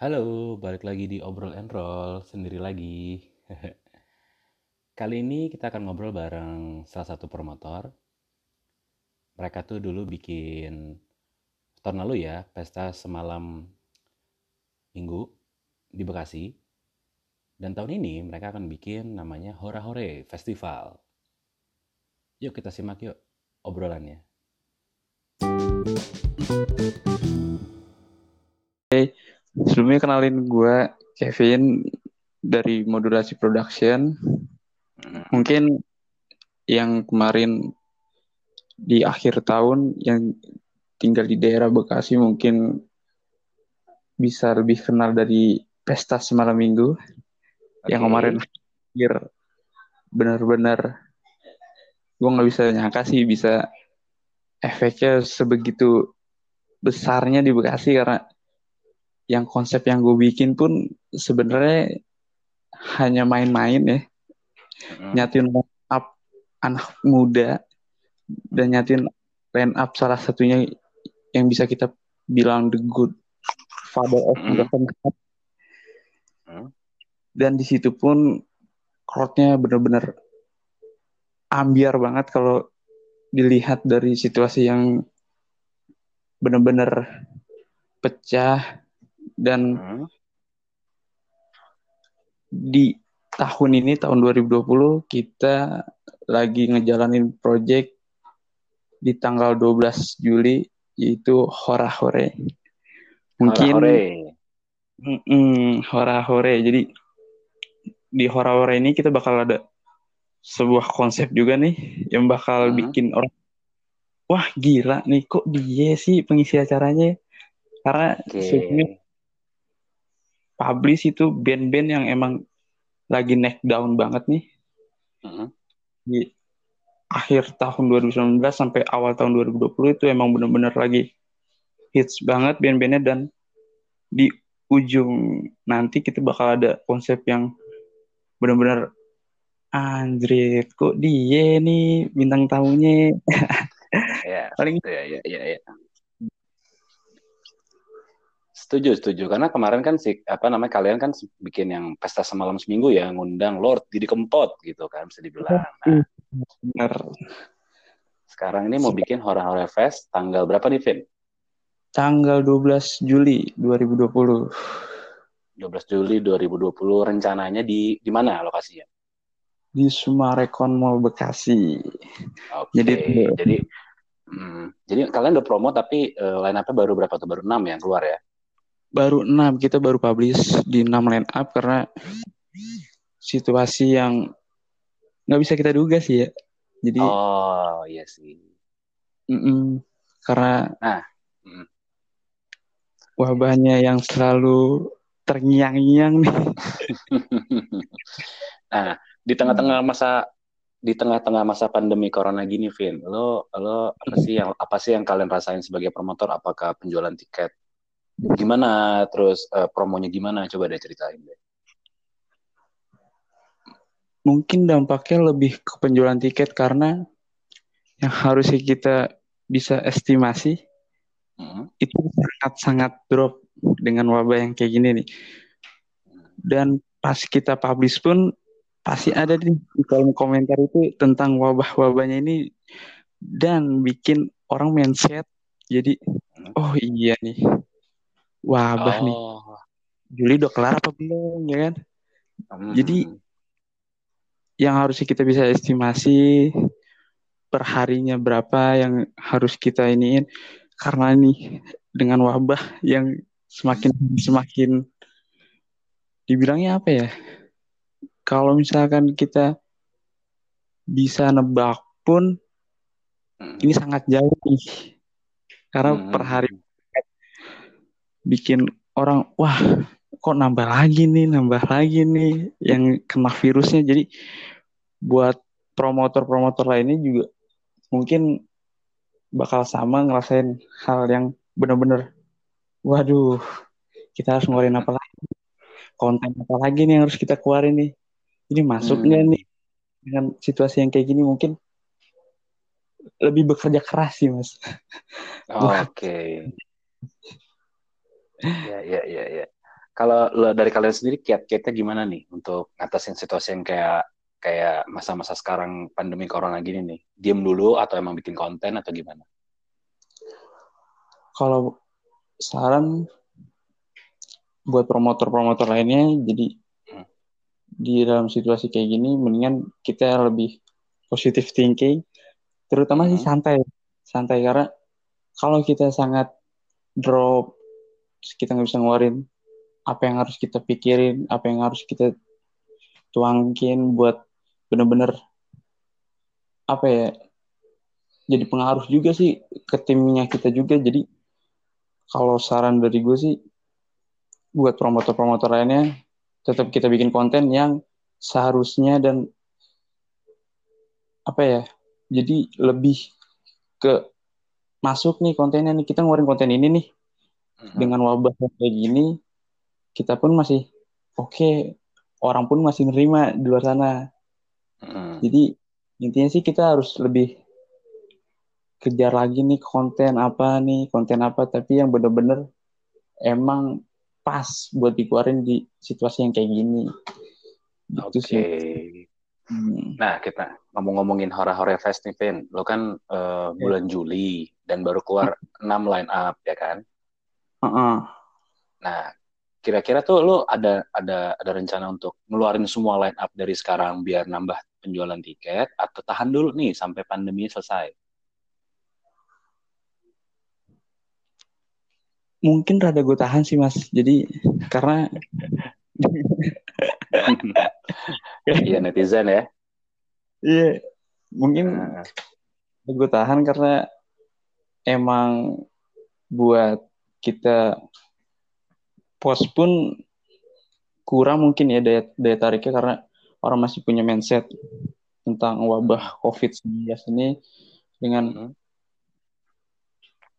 Halo, balik lagi di Obrol and Roll, sendiri lagi. Kali ini kita akan ngobrol bareng salah satu promotor. Mereka tuh dulu bikin tahun lalu ya, pesta semalam minggu di Bekasi. Dan tahun ini mereka akan bikin namanya Hora Hore Festival. Yuk kita simak yuk obrolannya. Hey, sebelumnya kenalin gue Kevin dari Modulasi Production. Mungkin yang kemarin di akhir tahun yang tinggal di daerah Bekasi mungkin bisa lebih kenal dari pesta semalam minggu yang Oke. kemarin akhir benar-benar gue nggak bisa nyangka sih bisa efeknya sebegitu besarnya di Bekasi karena yang konsep yang gue bikin pun sebenarnya hanya main-main ya Mm-mm. nyatin up anak muda dan nyatin line up salah satunya yang bisa kita bilang the good father of. Broken Heart. Mm. dan di situ pun crowdnya bener-bener ambiar banget kalau dilihat dari situasi yang bener-bener pecah dan Mm. di tahun ini tahun 2020 kita lagi ngejalanin project di tanggal 12 Juli yaitu Hora Hore. Mungkin Hora-hore. Mm-mm, Hora Hore. Jadi di Hora Hore ini kita bakal ada sebuah konsep juga nih yang bakal Hmm. bikin orang wah gila nih kok dia sih pengisi acaranya karena sebelumnya publish itu band-band yang emang lagi neck down banget nih Mm-mm. di akhir tahun 2019 sampai awal tahun 2020 itu emang bener-bener lagi hits banget band-bandnya dan di ujung nanti kita bakal ada konsep yang bener-bener anjrit kok dia nih bintang tamunya Ya, paling ya, ya, ya, ya. Setuju, setuju. Karena kemarin kan si apa namanya kalian kan bikin yang pesta semalam seminggu ya, ngundang Lord Didi Kempot gitu kan bisa dibilang. Nah, bener sekarang ini mau bikin Hora Fest tanggal berapa nih, Vin? tanggal 12 Juli 2020 12 Juli 2020 rencananya di di mana lokasinya? di Sumarekon Mall Bekasi Oke, Jadi jadi hmm, jadi kalian udah promo tapi eh, line up-nya baru berapa tuh? Baru 6 yang keluar ya? Baru 6 kita baru publish di 6 line up karena situasi yang nggak bisa kita duga sih ya jadi Oh, iya sih. mm-mm, karena Mm. wabahnya yang selalu terngiang-ngiang nih Nah, di tengah-tengah masa di tengah-tengah masa pandemi corona gini, Vin, lo lo apa sih yang apa sih yang kalian rasain sebagai promotor? Apakah penjualan tiket gimana? Terus eh, promonya gimana? Coba deh ceritain deh. mungkin dampaknya lebih ke penjualan tiket karena yang harusnya kita bisa estimasi Mm. itu sangat-sangat drop dengan wabah yang kayak gini nih. Dan pas kita publish pun pasti ada di di kolom komentar itu tentang wabah-wabahnya ini dan bikin orang mindset jadi oh iya nih wabah nih Oh. Juli udah kelar apa belum ya kan? Hmm. Jadi yang harusnya kita bisa estimasi perharinya berapa yang harus kita iniin karena nih dengan wabah yang semakin semakin dibilangnya apa ya kalau misalkan kita bisa nebak pun Hmm. ini sangat jauh nih karena Hmm. per hari bikin orang wah kok nambah lagi nih nambah lagi nih yang kena virusnya. Jadi buat promotor-promotor lainnya juga mungkin bakal sama ngerasain hal yang bener-bener waduh kita harus ngeluarin apa lagi? Konten apa lagi nih yang harus kita keluarin nih? Ini masuk Hmm. nih dengan situasi yang kayak gini? Mungkin lebih bekerja keras sih mas. Oke. Ya, ya, ya, ya. kalau dari kalian sendiri kiat-kiatnya gimana nih untuk ngatasin situasi yang kayak kayak masa-masa sekarang pandemi corona gini nih? Diem dulu atau emang bikin konten atau gimana? Kalau saran buat promotor-promotor lainnya, jadi hmm. di dalam situasi kayak gini, mendingan kita lebih positive thinking, terutama hmm. sih santai, santai karena kalau kita sangat drop, kita nggak bisa ngeluarin apa yang harus kita pikirin, apa yang harus kita tuangkin buat bener-bener apa ya jadi pengaruh juga sih ke timnya kita juga. Jadi kalau saran dari gue sih buat promotor-promotor lainnya tetap kita bikin konten yang seharusnya dan apa ya jadi lebih ke masuk nih kontennya nih kita ngeluarin konten ini nih dengan wabah kayak gini kita pun masih oke okay, orang pun masih nerima di luar sana Hmm. Jadi intinya sih kita harus lebih kejar lagi nih konten apa nih, konten apa tapi yang bener-bener emang pas buat dikeluarin di situasi yang kayak gini. Gitu Oke. Okay. Hmm. Nah, kita ngomong-ngomongin Hora-Hora Fest nih, Vin. Lo kan uh, bulan yeah. Juli dan baru keluar hmm. 6 line up, ya kan? Uh -uh. Nah, kira-kira tuh lo ada ada ada rencana untuk ngeluarin semua line up dari sekarang biar nambah penjualan tiket atau tahan dulu nih sampai pandemi selesai? Mungkin rada gue tahan sih mas. Jadi karena iya netizen ya. Iya, mungkin nah. gue tahan karena emang buat kita pos pun kurang mungkin ya daya, daya tariknya karena orang masih punya mindset tentang wabah COVID-19 ini dengan hmm.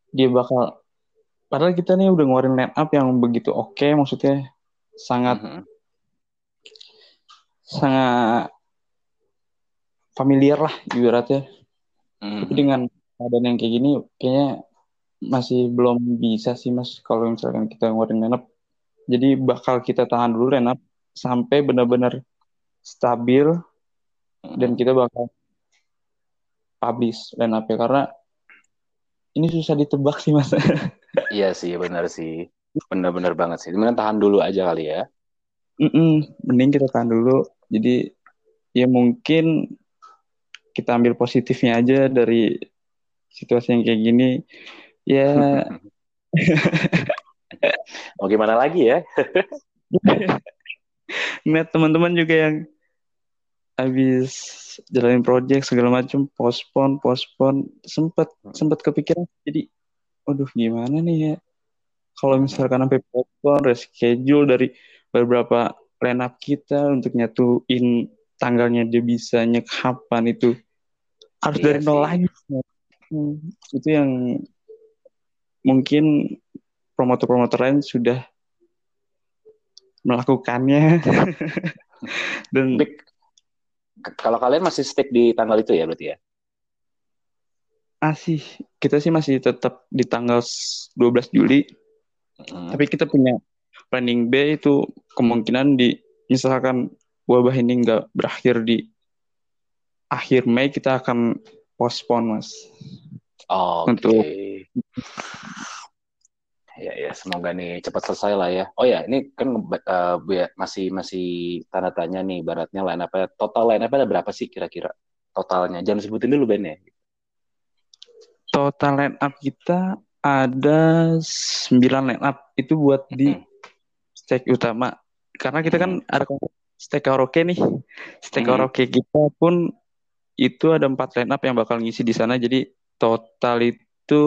dia bakal padahal kita nih udah ngeluarin line up yang begitu oke okay, maksudnya sangat hmm. sangat familiar lah ibaratnya hmm. tapi dengan keadaan yang kayak gini kayaknya masih belum bisa sih mas kalau misalkan kita ngeluarin line up jadi bakal kita tahan dulu line up sampai benar-benar stabil dan kita bakal publish line up ya karena ini susah ditebak sih mas. iya sih benar sih benar-benar banget sih. Mending tahan dulu aja kali ya. Mm-mm, mending kita tahan dulu. Jadi ya mungkin kita ambil positifnya aja dari situasi yang kayak gini. Ya. Mau gimana lagi ya? Ngeliat teman-teman juga yang habis jalanin project segala macam pospon pospon sempet hmm. sempet kepikiran jadi aduh gimana nih ya kalau misalkan sampai pospon reschedule dari beberapa line up kita untuk nyatuin tanggalnya dia bisa nyek kapan itu harus iya dari nol lagi hmm, itu yang mungkin promotor-promotor lain sudah melakukannya. Dan kalau kalian masih stick di tanggal itu ya berarti ya? Masih. Kita sih masih tetap di tanggal 12 Juli. Hmm. tapi kita punya planning B itu kemungkinan di misalkan wabah ini nggak berakhir di akhir Mei kita akan postpone mas. Oh, okay. untuk ya ya semoga nih cepat selesai lah ya. Oh ya ini kan uh, masih masih tanda tanya nih baratnya line apa total line apa ada berapa sih kira-kira? Totalnya jangan sebutin dulu Ben ya. Total line up kita ada 9 line up itu buat di stage utama. Karena kita kan ada stage karaoke nih. Stage hmm. karaoke kita pun itu ada empat line up yang bakal ngisi di sana. Jadi total itu itu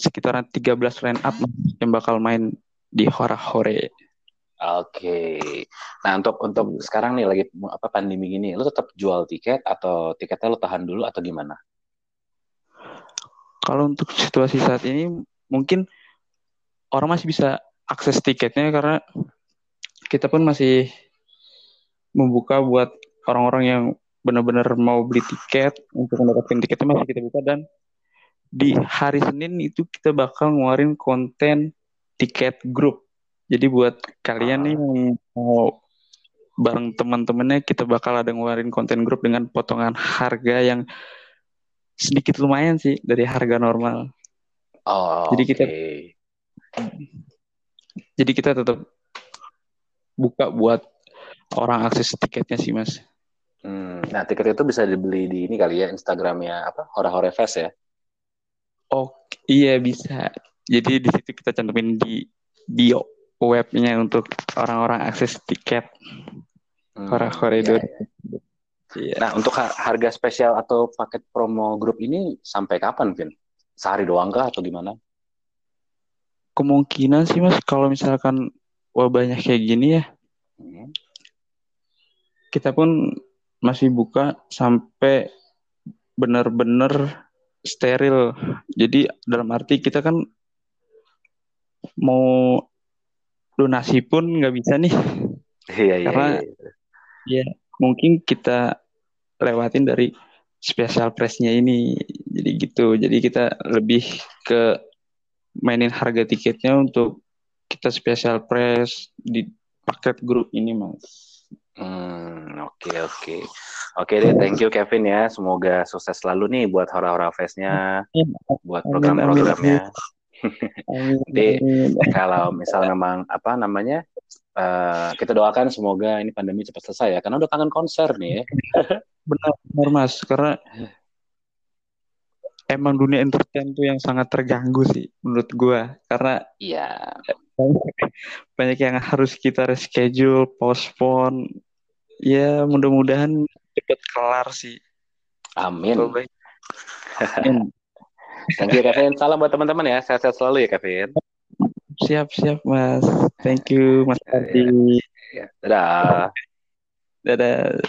sekitaran 13 line up yang bakal main di Hora Hore. Oke. Nah, untuk untuk sekarang nih lagi apa pandemi gini, lu tetap jual tiket atau tiketnya lu tahan dulu atau gimana? Kalau untuk situasi saat ini mungkin orang masih bisa akses tiketnya karena kita pun masih membuka buat orang-orang yang benar-benar mau beli tiket untuk mendapatkan tiketnya masih kita buka dan di hari Senin itu kita bakal ngeluarin konten tiket grup. Jadi buat kalian nih yang mau bareng teman-temannya kita bakal ada ngeluarin konten grup dengan potongan harga yang sedikit lumayan sih dari harga normal. Oh, Jadi kita- oke. Jadi kita tetap buka buat orang akses tiketnya sih mas. Hmm, Nah, tiket itu bisa dibeli di ini kali ya, Instagramnya apa? Hora Hore Fest ya? Oh iya bisa. Jadi di situ kita cantumin di bio webnya untuk orang-orang akses tiket Hmm, Hora-hore iya, itu. iya. Iya. Nah, untuk ha- harga spesial atau paket promo grup ini sampai kapan, Vin? Sehari doang kah atau gimana? Kemungkinan sih mas kalau misalkan wabahnya kayak gini ya Hmm. kita pun masih buka sampai benar-benar steril. Jadi dalam arti kita kan mau donasi pun nggak bisa nih. Iya, iya, Karena- iya. Mungkin kita lewatin dari special price-nya ini. Jadi gitu. Jadi kita lebih ke mainin harga tiketnya untuk kita special price di paket grup ini, Mas. Hmm, oke, oke. Oke deh, thank you Kevin ya. Semoga sukses selalu nih buat Hora-Hora Fest-nya, buat program-programnya. Amin, Di- amin. Kalau misal memang apa namanya, eh, kita doakan semoga ini pandemi cepat selesai ya, karena udah kangen konser nih ya. Benar, benar Mas, karena emang dunia entertain tuh yang sangat terganggu sih menurut gua karena Iya, banyak yang harus kita reschedule, postpone. Ya, mudah-mudahan cepat kelar sih. amin. Amin. Thank you Kevin. Salam buat teman-teman ya. Sehat-sehat selalu ya Kevin. Siap, siap, Mas. Thank you, Mas Ardi. Ya, dadah. Dadah.